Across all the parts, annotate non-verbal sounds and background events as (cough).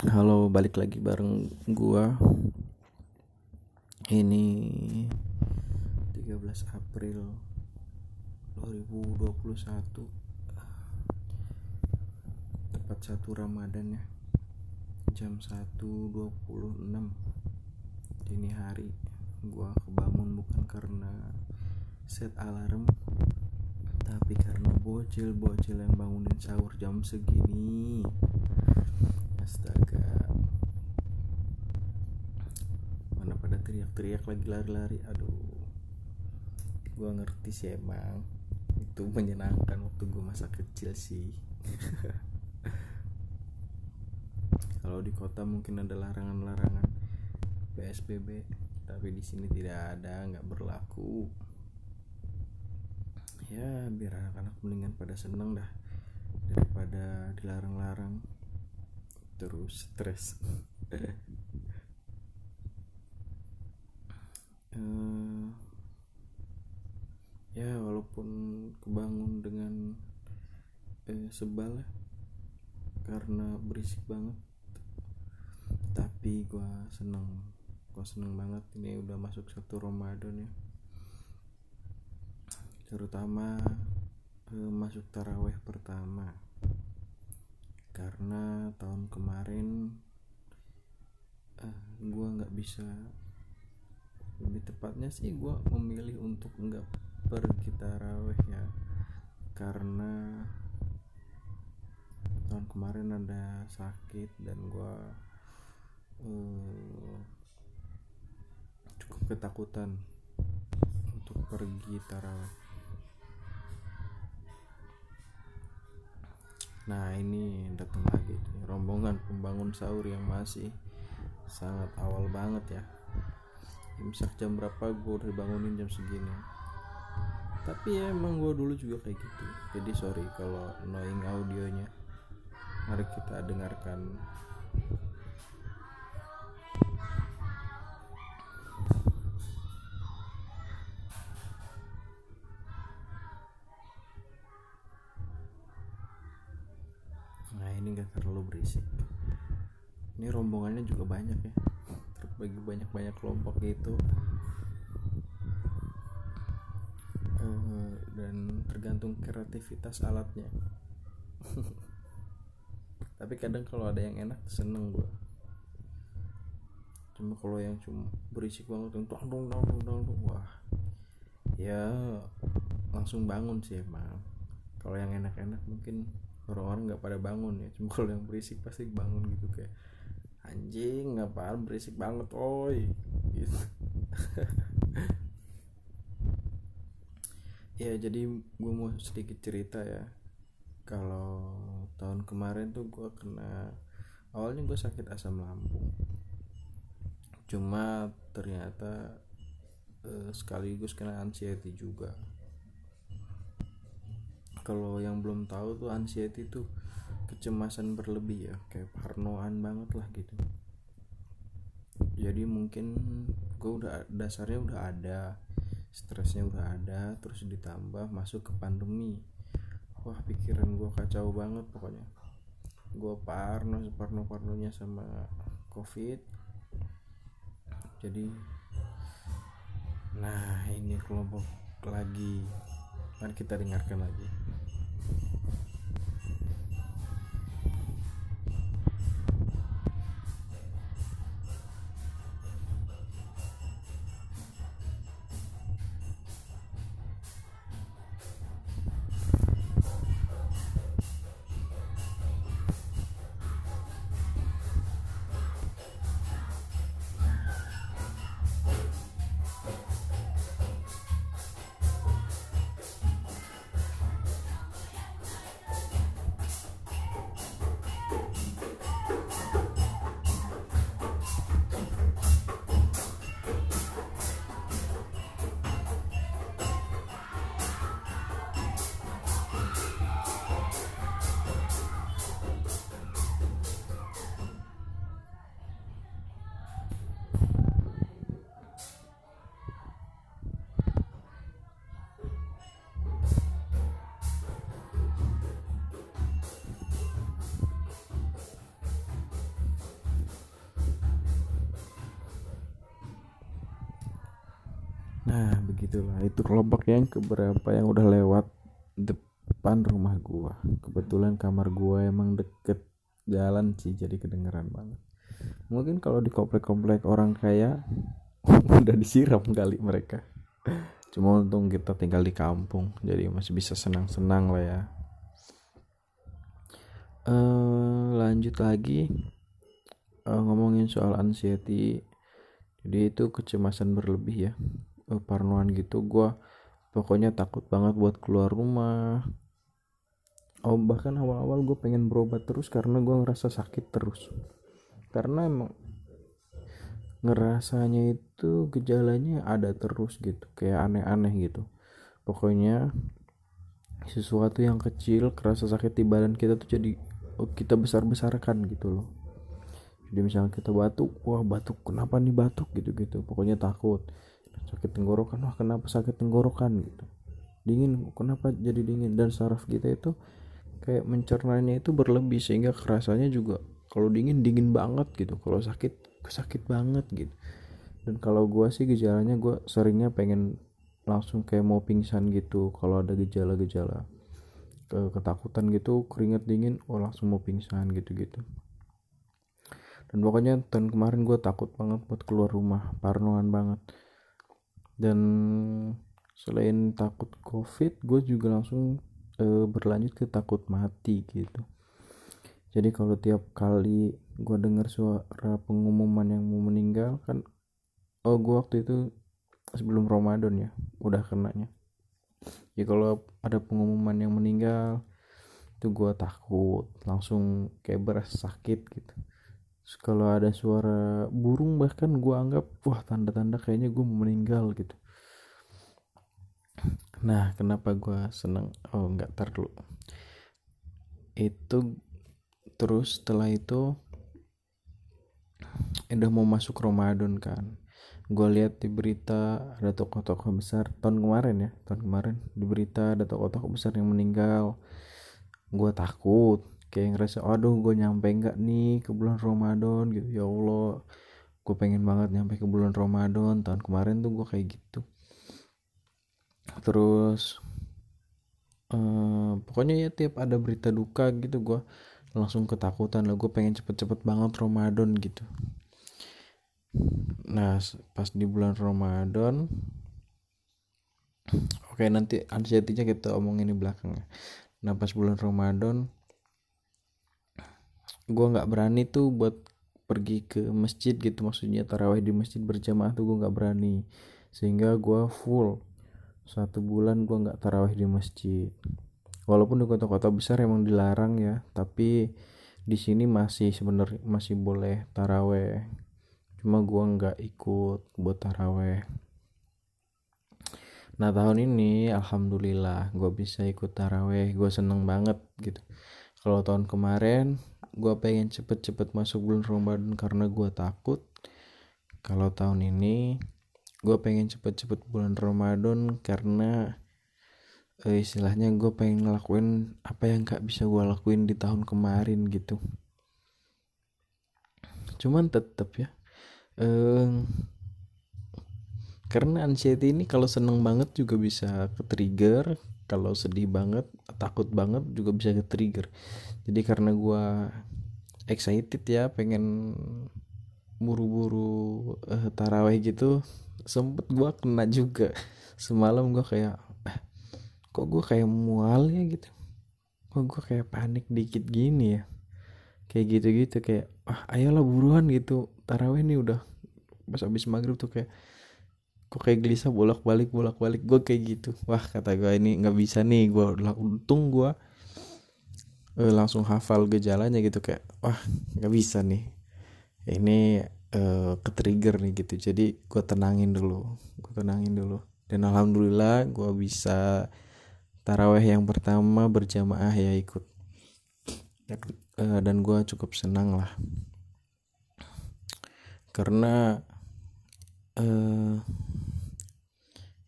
Halo, balik lagi bareng gua. Ini 13 April 2021. Tepat satu Ramadan ya. Jam 1.26 dini hari. Gua kebangun bukan karena set alarm tapi karena bocil-bocil yang bangunin sahur jam segini astaga. Mana pada teriak-teriak lagi lari-lari. Aduh. Gua ngerti sih emang. Itu menyenangkan waktu gua masa kecil sih. (laughs) Kalau di kota mungkin ada larangan-larangan PSBB tapi di sini tidak ada nggak berlaku. Ya biar anak-anak mendingan pada seneng dah daripada dilarang-larang terus stres. Uh, ya walaupun kebangun dengan eh, sebal ya karena berisik banget. Tapi gua seneng gua seneng banget ini udah masuk satu Ramadan ya. Terutama eh, masuk taraweh pertama. Karena tahun kemarin eh, gue nggak bisa lebih tepatnya sih gue memilih untuk nggak pergi taraweh ya. Karena tahun kemarin ada sakit dan gue eh, cukup ketakutan untuk pergi taraweh. Nah ini datang lagi rombongan pembangun sahur yang masih sangat awal banget ya. Imsak jam berapa gue udah bangunin jam segini. Tapi ya emang gue dulu juga kayak gitu. Jadi sorry kalau annoying audionya. Mari kita dengarkan ini rombongannya juga banyak ya. Terbagi banyak-banyak kelompok gitu. Uh, dan tergantung kreativitas alatnya. (laughs) Tapi kadang kalau ada yang enak seneng gue cuma kalau yang cuma berisik banget yang dong dong dong dong wah. Ya langsung bangun sih emang. Kalau yang enak-enak mungkin orang-orang nggak pada bangun ya. Cuma kalau yang berisik pasti bangun gitu kayak anjing ngapain berisik banget oi. Gitu. (laughs) Ya jadi gue mau sedikit cerita ya. Kalau tahun kemarin tuh gue kena awalnya gue sakit asam lambung. Cuma ternyata eh, sekaligus kena anxiety juga. Kalau yang belum tahu tuh anxiety tuh kecemasan berlebih ya kayak parnoan banget lah gitu. Jadi mungkin gue udah dasarnya udah ada stresnya udah ada terus ditambah masuk ke pandemi. Wah pikiran gue kacau banget pokoknya. Gue parno separno parnonya sama covid. Jadi nah ini kelompok lagi. Mari kita dengarkan lagi begitulah itu kelompok yang keberapa yang udah lewat depan rumah gua. Kebetulan kamar gua emang deket jalan sih jadi kedengeran banget. Mungkin kalau di komplek-komplek orang kaya (laughs) udah disiram kali mereka. Cuma untung kita tinggal di kampung jadi masih bisa senang-senang lah ya. Uh, lanjut lagi. Uh, ngomongin soal anxiety. Jadi itu kecemasan berlebih ya parnoan gitu gue pokoknya takut banget buat keluar rumah. Oh bahkan awal-awal gue pengen berobat terus karena gue ngerasa sakit terus. Karena emang ngerasanya itu gejalanya ada terus gitu kayak aneh-aneh gitu. Pokoknya sesuatu yang kecil kerasa sakit di badan kita tuh jadi oh, kita besar-besarkan gitu loh. Jadi misalnya kita batuk wah batuk kenapa nih batuk? Gitu gitu pokoknya takut sakit tenggorokan wah kenapa sakit tenggorokan? Gitu. Dingin kenapa jadi dingin? Dan saraf kita itu kayak mencernanya itu berlebih sehingga kerasanya juga kalau dingin dingin banget gitu. Kalau sakit sakit banget gitu. Dan kalau gue sih gejalanya gue seringnya pengen langsung kayak mau pingsan gitu. Kalau ada gejala-gejala ketakutan gitu keringat dingin oh langsung mau pingsan gitu-gitu. Dan pokoknya tahun kemarin gue takut banget buat keluar rumah parnoan banget dan selain takut covid gue juga langsung e, berlanjut ke takut mati gitu. Jadi kalau tiap kali gue dengar suara pengumuman yang mau meninggal kan oh gue waktu itu sebelum Ramadan ya udah kenanya. Ya kalau ada pengumuman yang meninggal itu gue takut langsung kayak berasa sakit gitu kalau ada suara burung bahkan gue anggap wah tanda-tanda kayaknya gue meninggal gitu. Nah kenapa gue seneng? Oh nggak tar dulu. Itu terus setelah itu udah mau masuk Ramadan kan. Gue lihat di berita ada tokoh-tokoh besar. Tahun kemarin ya tahun kemarin di berita ada tokoh-tokoh besar yang meninggal. Gue takut kayak ngerasa aduh gue nyampe nggak nih ke bulan Ramadan gitu. Ya Allah gue pengen banget nyampe ke bulan Ramadan. Tahun kemarin tuh gue kayak gitu. Terus uh, pokoknya ya tiap ada berita duka gitu gue langsung ketakutan lah. Gue pengen cepet-cepet banget Ramadan gitu. Nah pas di bulan Ramadan oke nanti anxiety-nya kita omongin di belakang ya. Nah pas bulan Ramadan gue nggak berani tuh buat pergi ke masjid gitu maksudnya taraweh di masjid berjamaah tuh gue nggak berani. Sehingga gue full satu bulan gue nggak taraweh di masjid. Walaupun di kota-kota besar emang dilarang ya tapi di sini masih sebenarnya masih boleh taraweh. Cuma gue nggak ikut buat taraweh. Nah tahun ini alhamdulillah gue bisa ikut taraweh. Gue seneng banget gitu. Kalau tahun kemarin gue pengen cepet-cepet masuk bulan Ramadan karena gue takut kalau tahun ini gue pengen cepet-cepet bulan Ramadan karena eh, istilahnya gue pengen ngelakuin apa yang gak bisa gue lakuin di tahun kemarin gitu. Cuman tetep ya eh, karena anxiety ini kalau seneng banget juga bisa ke trigger kalau sedih banget takut banget juga bisa ke trigger jadi karena gue excited ya pengen buru-buru uh, taraweh gitu sempet gue kena juga. Semalam gue kayak eh, kok gue kayak mual ya? gitu. Kok gue kayak panik dikit gini ya? Kayak gitu-gitu kayak ah ayolah buruan gitu taraweh nih udah. Pas habis maghrib tuh kayak kok kayak gelisah bolak balik bolak balik gue kayak gitu. Wah kata gue ini nggak bisa nih gue untung gue uh, langsung hafal gejalanya gitu. Kayak wah nggak bisa nih. Ini uh, ke trigger nih gitu. Jadi gue tenangin dulu gue tenangin dulu. Dan alhamdulillah gue bisa taraweh yang pertama berjamaah ya ikut. Dan, uh, dan gue cukup senang lah. Karena uh,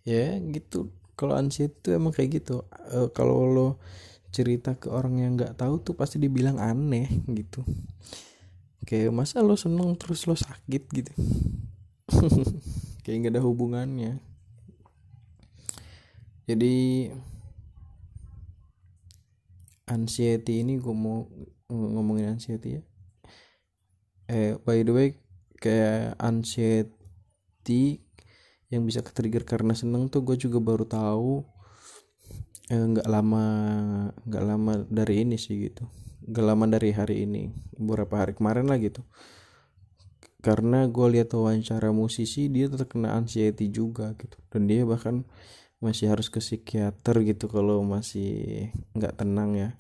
ya gitu. Kalau ansi itu emang kayak gitu. Uh, kalau lo cerita ke orang yang nggak tahu tuh pasti dibilang aneh gitu. Kayak masa lo seneng terus lo sakit? gitu. (laughs) Kayak nggak ada hubungannya. Jadi anxiety ini gue mau ngomongin anxiety ya. Eh by the way kayak anxiety yang bisa ke-trigger karena seneng tuh gue juga baru tahu eh, nggak eh, lama nggak lama dari ini sih gitu. Nggak lama dari hari ini beberapa hari kemarin lah gitu. Karena gue lihat wawancara musisi dia terkena anxiety juga gitu. Dan dia bahkan masih harus ke psikiater gitu kalau masih nggak tenang ya.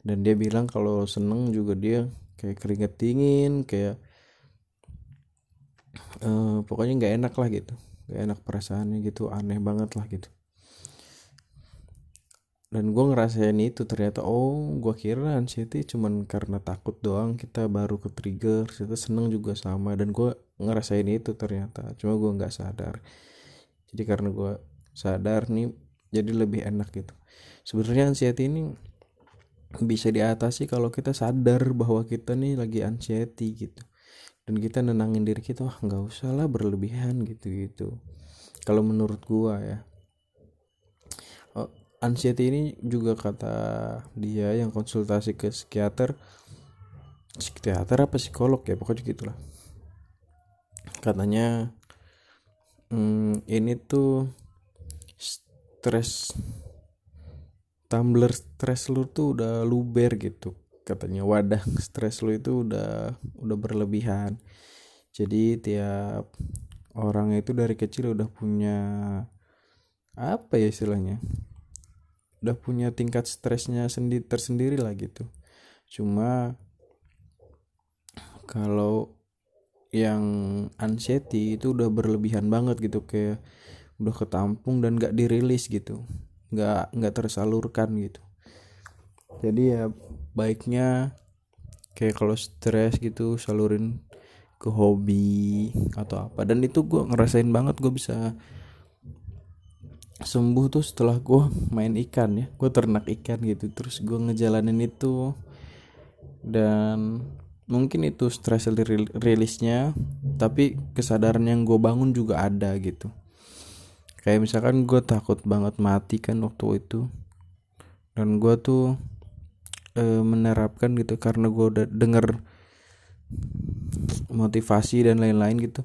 Dan dia bilang kalau seneng juga dia kayak keringet dingin kayak uh, pokoknya nggak enak lah gitu gak enak perasaannya gitu aneh banget lah gitu. Dan gue ngerasain itu ternyata oh gue kira anxiety cuman karena takut doang kita baru ke trigger kita seneng juga sama dan gue ngerasain itu ternyata cuma gue nggak sadar. Jadi karena gue sadar nih jadi lebih enak gitu. Sebenarnya anxiety ini bisa diatasi kalau kita sadar bahwa kita nih lagi anxiety gitu dan kita nenangin diri kita wah nggak usah lah berlebihan gitu gitu kalau menurut gua ya. Oh, anxiety ini juga kata dia yang konsultasi ke psikiater. Psikiater apa psikolog ya? Pokoknya gitulah. Katanya hmm, ini tuh stres tumbler stres lu tuh udah luber gitu katanya wadah stres lu itu udah udah berlebihan. Jadi tiap orang itu dari kecil udah punya apa ya istilahnya udah punya tingkat stresnya sendiri tersendiri lah gitu. Cuma kalau yang anxiety itu udah berlebihan banget gitu kayak udah ketampung dan gak dirilis gitu nggak nggak tersalurkan gitu jadi ya baiknya kayak kalau stres gitu salurin ke hobi atau apa. Dan itu gue ngerasain banget gue bisa sembuh tuh setelah gue main ikan ya. Gue ternak ikan gitu terus gue ngejalanin itu. Dan mungkin itu stres rilisnya tapi kesadaran yang gue bangun juga ada gitu. Kayak misalkan gue takut banget mati kan waktu itu. Dan gue tuh e, menerapkan gitu karena gue udah denger motivasi dan lain-lain gitu.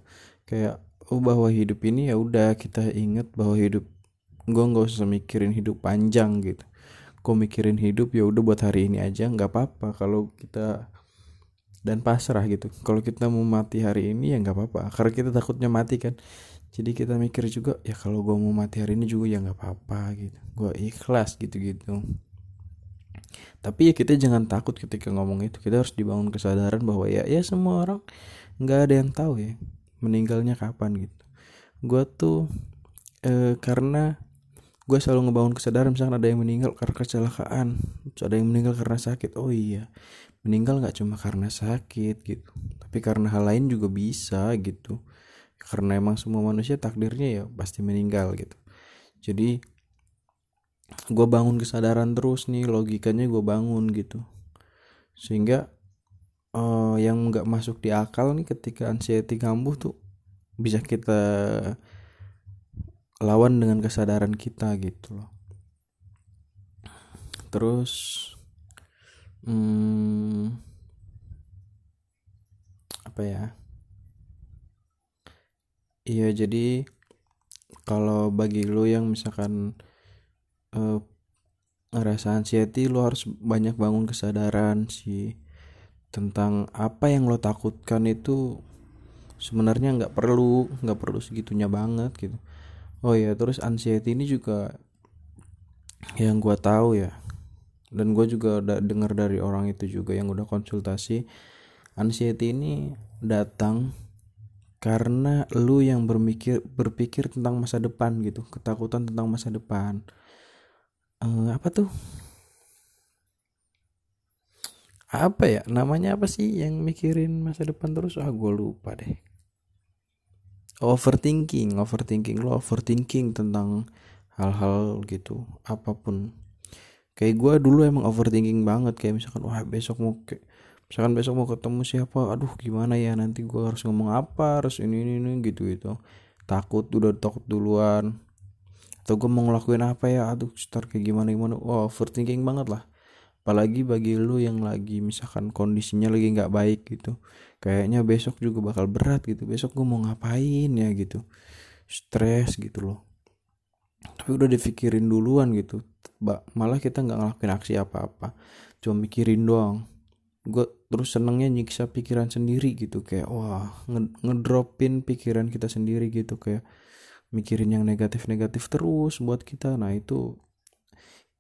Kayak oh bahwa hidup ini ya udah kita inget bahwa hidup gue nggak usah mikirin hidup panjang gitu. Gue mikirin hidup ya udah buat hari ini aja nggak apa-apa. Kalau kita dan pasrah gitu. Kalau kita mau mati hari ini ya nggak apa-apa karena kita takutnya mati kan. Jadi kita mikir juga ya kalau gue mau mati hari ini juga ya nggak apa-apa gitu. Gue ikhlas gitu gitu tapi ya kita jangan takut ketika ngomong itu. Kita harus dibangun kesadaran bahwa ya ya semua orang nggak ada yang tahu ya meninggalnya kapan gitu. Gue tuh e, karena gue selalu ngebangun kesadaran misalkan ada yang meninggal karena kecelakaan ada yang meninggal karena sakit oh iya meninggal nggak cuma karena sakit gitu tapi karena hal lain juga bisa gitu. Karena emang semua manusia takdirnya ya pasti meninggal gitu. Jadi gue bangun kesadaran terus nih logikanya gue bangun gitu. Sehingga uh, yang nggak masuk di akal nih ketika anxiety kambuh tuh bisa kita lawan dengan kesadaran kita gitu loh. Terus hmm, apa ya? Iya jadi kalau bagi lo yang misalkan uh, ngerasa anxiety lo harus banyak bangun kesadaran sih tentang apa yang lo takutkan itu sebenarnya nggak perlu nggak perlu segitunya banget gitu. Oh ya terus anxiety ini juga yang gue tahu ya dan gue juga udah dengar dari orang itu juga yang udah konsultasi anxiety ini datang karena lu yang berpikir berpikir tentang masa depan gitu ketakutan tentang masa depan uh, apa tuh? Apa ya? Namanya apa sih yang mikirin masa depan terus? Ah gue lupa deh. Overthinking overthinking lo overthinking tentang hal-hal gitu apa pun. Kayak gue dulu emang overthinking banget kayak misalkan wah besok mau kayak misalkan besok mau ketemu siapa aduh gimana ya nanti gue harus ngomong apa harus ini ini, ini gitu gitu takut udah takut duluan atau gue mau ngelakuin apa ya? Aduh start kayak gimana gimana. Wah overthinking banget lah. Apalagi bagi lu yang lagi misalkan kondisinya lagi nggak baik gitu. Kayaknya besok juga bakal berat gitu. Besok gue mau ngapain ya gitu. Stres gitu loh. Tapi udah dipikirin duluan gitu. Malah kita nggak ngelakuin aksi apa-apa. Cuma mikirin doang. Gue terus senengnya nyiksa pikiran sendiri gitu. Kayak wah ngedropin pikiran kita sendiri gitu. Kayak mikirin yang negatif-negatif terus buat kita. Nah itu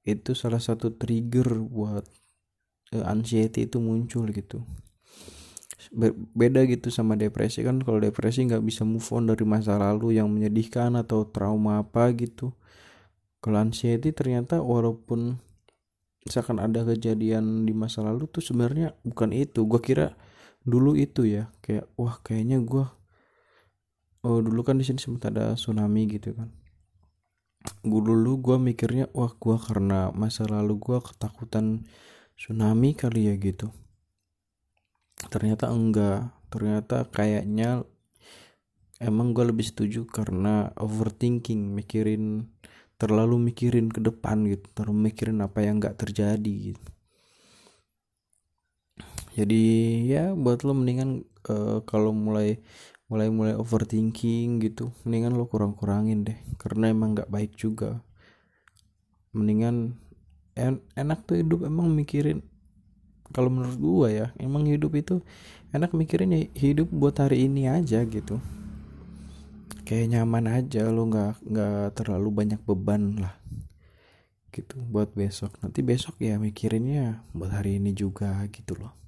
itu salah satu trigger buat uh, anxiety itu muncul gitu. Beda gitu sama depresi. Kan kalau depresi nggak bisa move on dari masa lalu yang menyedihkan atau trauma apa gitu. Kalau anxiety ternyata walaupun misalkan ada kejadian di masa lalu tuh sebenarnya bukan itu. Gue kira dulu itu ya. Kayak wah kayaknya gue oh dulu kan di sini sempat ada tsunami gitu kan. Gue dulu gue mikirnya wah gue karena masa lalu gue ketakutan tsunami kali ya gitu. Ternyata enggak. Ternyata kayaknya emang gue lebih setuju karena overthinking mikirin terlalu mikirin ke depan gitu terlalu mikirin apa yang nggak terjadi gitu. Jadi ya buat lo mendingan uh, kalau mulai mulai mulai overthinking gitu. Mendingan lo kurang kurangin deh karena emang nggak baik juga. Mendingan en enak tuh hidup emang mikirin kalau menurut gua ya emang hidup itu enak mikirin ya hidup buat hari ini aja gitu. Kayak nyaman aja lo nggak nggak terlalu banyak beban lah gitu buat besok. Nanti besok ya mikirinnya buat hari ini juga gitu loh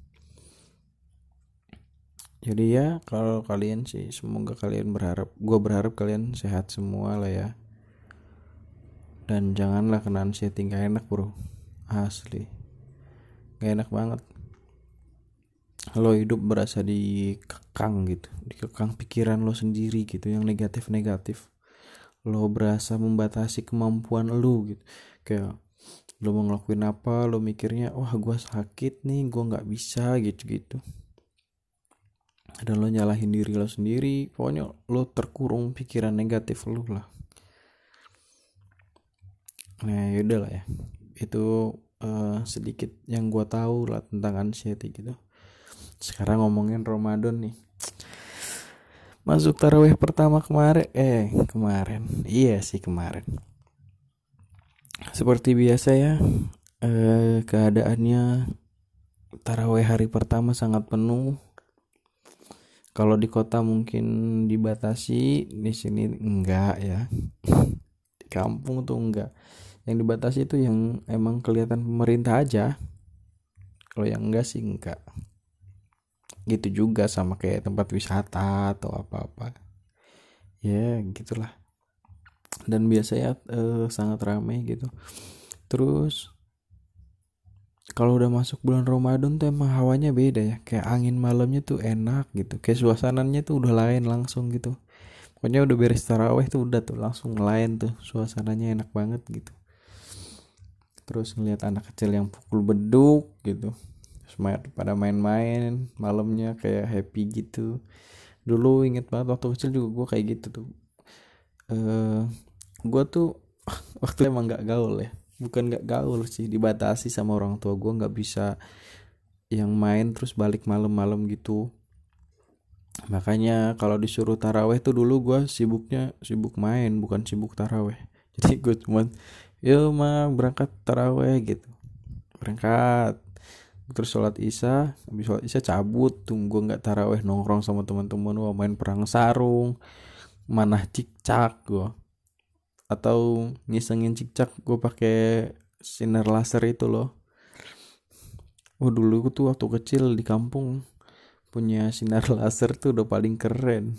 jadi ya kalau kalian sih semoga kalian berharap gue berharap kalian sehat semua lah ya. Dan janganlah kena anxiety gak enak bro. Asli. Gak enak banget. Lo hidup berasa dikekang gitu. Dikekang pikiran lo sendiri gitu yang negatif-negatif. Lo berasa membatasi kemampuan lo gitu. Kayak lo mau ngelakuin apa lo mikirnya wah gue sakit nih gue nggak bisa gitu gitu dan lo nyalahin diri lo sendiri pokoknya lo terkurung pikiran negatif lo lah. Nah yaudah lah ya. Itu uh, sedikit yang gue tahu lah tentang anxiety gitu. Sekarang ngomongin Ramadan nih. Masuk taraweh pertama kemarin eh kemarin iya sih kemarin seperti biasa ya eh, keadaannya taraweh hari pertama sangat penuh kalau di kota mungkin dibatasi di sini enggak ya. Di kampung tuh enggak. Yang dibatasi itu yang emang kelihatan pemerintah aja. Kalau yang enggak sih enggak. Gitu juga sama kayak tempat wisata atau apa-apa. Ya gitulah. Dan biasanya eh, sangat ramai gitu. Terus kalau udah masuk bulan Ramadan tuh emang hawanya beda ya. Kayak angin malamnya tuh enak gitu. Kayak suasananya tuh udah lain langsung gitu. Pokoknya udah beres taraweh tuh udah tuh langsung lain tuh. Suasananya enak banget gitu. Terus ngeliat anak kecil yang pukul beduk gitu. Semuanya pada main-main malamnya kayak happy gitu. Dulu inget banget waktu kecil juga gue kayak gitu tuh. Eh uh, gue tuh (laughs) waktu emang gak gaul ya bukan nggak gaul sih dibatasi sama orang tua gue nggak bisa yang main terus balik malam-malam gitu. Makanya kalau disuruh taraweh tuh dulu gue sibuknya sibuk main bukan sibuk taraweh. (laughs) Jadi gue cuman yo mah berangkat taraweh gitu. Berangkat. Terus sholat isya habis sholat isya cabut tunggu nggak taraweh nongkrong sama teman-teman gue main perang sarung mana cicak gue atau ngisengin cicak gue pakai sinar laser itu loh. Oh dulu tuh waktu kecil di kampung punya sinar (laughs) laser tuh udah paling keren.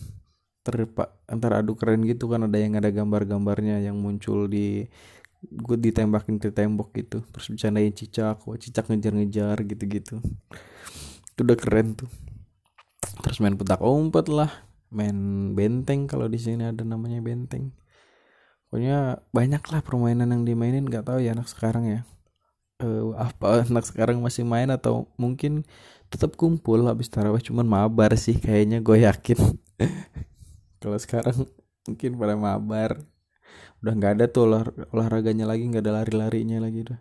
Terpak antara adu keren gitu kan ada yang ada gambar-gambarnya yang muncul di gue ditembakin ke tembok gitu. Terus bercandain cicak wah cicak ngejar-ngejar gitu-gitu. Itu udah keren tuh. Terus main petak umpet lah main benteng kalau di sini ada namanya benteng pokoknya banyak lah permainan yang dimainin nggak tahu ya anak sekarang ya. Uh, apa (laughs) anak sekarang masih main atau mungkin tetap kumpul habis tarawih cuman mabar sih kayaknya gue yakin. (laughs) Kalau sekarang mungkin pada mabar. Udah nggak ada tuh olah, olahraganya lagi nggak ada lari larinya lagi udah.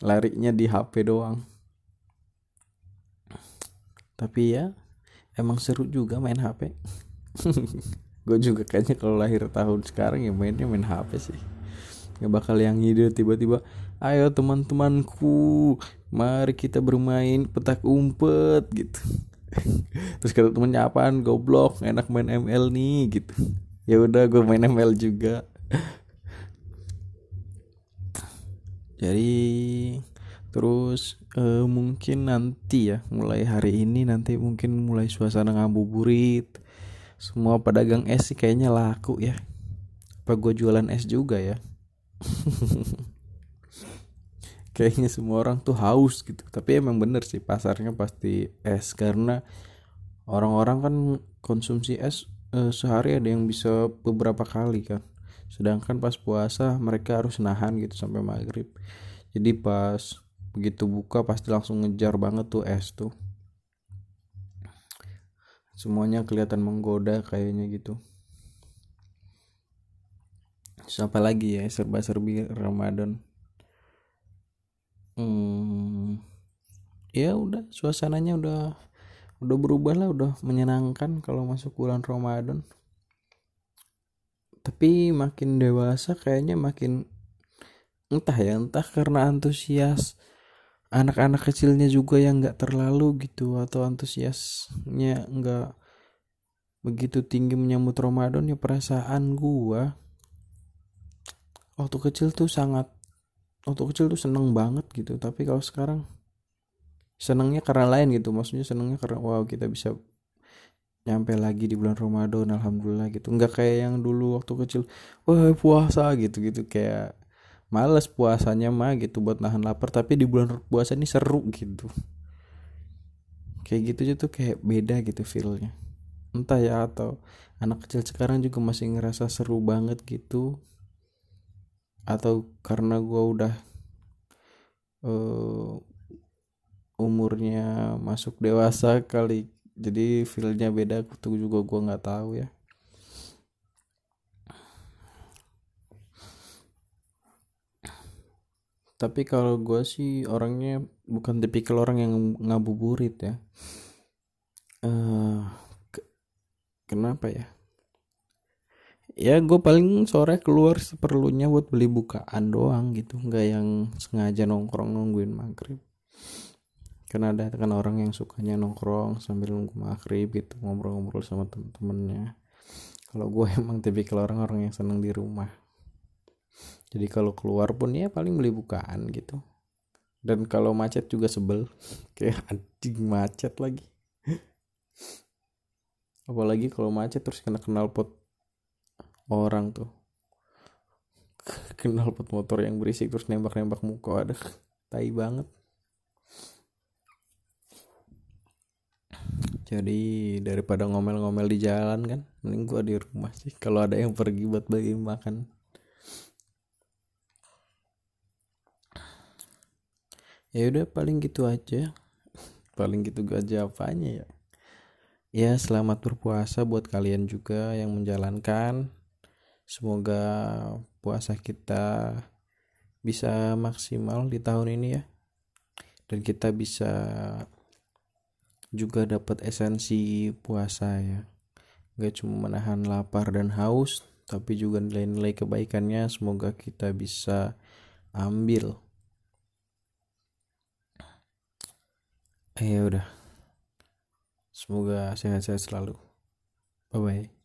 Larinya di HP doang. Tapi ya emang seru juga main HP (laughs) gue juga kayaknya kalau lahir tahun sekarang ya mainnya main HP sih. Nggak bakal yang ide tiba-tiba ayo teman-temanku mari kita bermain petak umpet gitu. (laughs) Terus kata temennya apaan goblok enak main ML nih gitu. Ya udah gue main ML juga. Jadi terus uh, mungkin nanti ya mulai hari ini nanti mungkin mulai suasana ngabuburit semua pedagang es sih kayaknya laku ya. Apa gue jualan es juga ya? (laughs) Kayaknya semua orang tuh haus gitu. Tapi emang bener sih pasarnya pasti es. Karena orang-orang kan konsumsi es eh, sehari ada yang bisa beberapa kali kan. Sedangkan pas puasa mereka harus nahan gitu sampai maghrib. Jadi pas begitu buka pasti langsung ngejar banget tuh es tuh semuanya kelihatan menggoda kayaknya gitu. Siapa lagi ya serba serbi Ramadan? Hmm, ya udah suasananya udah udah berubah lah udah menyenangkan kalau masuk bulan Ramadan. Tapi makin dewasa kayaknya makin entah ya entah karena antusias anak-anak kecilnya juga yang nggak terlalu gitu atau antusiasnya nggak begitu tinggi menyambut Ramadan ya perasaan gua waktu kecil tuh sangat waktu kecil tuh seneng banget gitu. Tapi kalau sekarang senengnya karena lain gitu. Maksudnya senengnya karena wow kita bisa nyampe lagi di bulan Ramadan alhamdulillah gitu. Nggak kayak yang dulu waktu kecil wah puasa gitu gitu kayak males puasanya mah gitu buat nahan lapar tapi di bulan puasa ini seru gitu. Kayak gitu aja tuh kayak beda gitu feelnya. Entah ya atau anak kecil sekarang juga masih ngerasa seru banget gitu. Atau karena gue udah uh, umurnya masuk dewasa kali jadi feelnya beda tuh juga gue nggak tahu ya tapi kalau gue sih orangnya bukan tipikal orang yang ngabuburit ya. Uh, ke kenapa ya? Ya gue paling sore keluar seperlunya buat beli bukaan doang gitu. Nggak yang sengaja nongkrong nungguin maghrib. Karena ada kan orang yang sukanya nongkrong sambil nunggu maghrib gitu ngobrol-ngobrol sama temen-temennya. Kalau gue (laughs) emang tipikal orang-orang yang seneng di rumah jadi kalau keluar pun ya paling beli bukaan gitu. Dan kalau macet juga sebel. (laughs) Kayak anjing macet lagi. (laughs) Apalagi kalau macet terus kena kenal pot orang tuh. (laughs) Kenal pot motor yang berisik terus nembak-nembak muka ada tai banget. Jadi daripada ngomel-ngomel di jalan kan mending gua di rumah sih. Kalau ada yang pergi buat bagi makan ya udah paling gitu aja. (laughs) Paling gitu aja apanya ya? Ya selamat berpuasa buat kalian juga yang menjalankan. Semoga puasa kita bisa maksimal di tahun ini ya. Dan kita bisa juga dapat esensi puasa ya. Gak cuma menahan lapar dan haus tapi juga nilai-nilai kebaikannya semoga kita bisa ambil ya udah. Semoga sehat-sehat selalu. Bye bye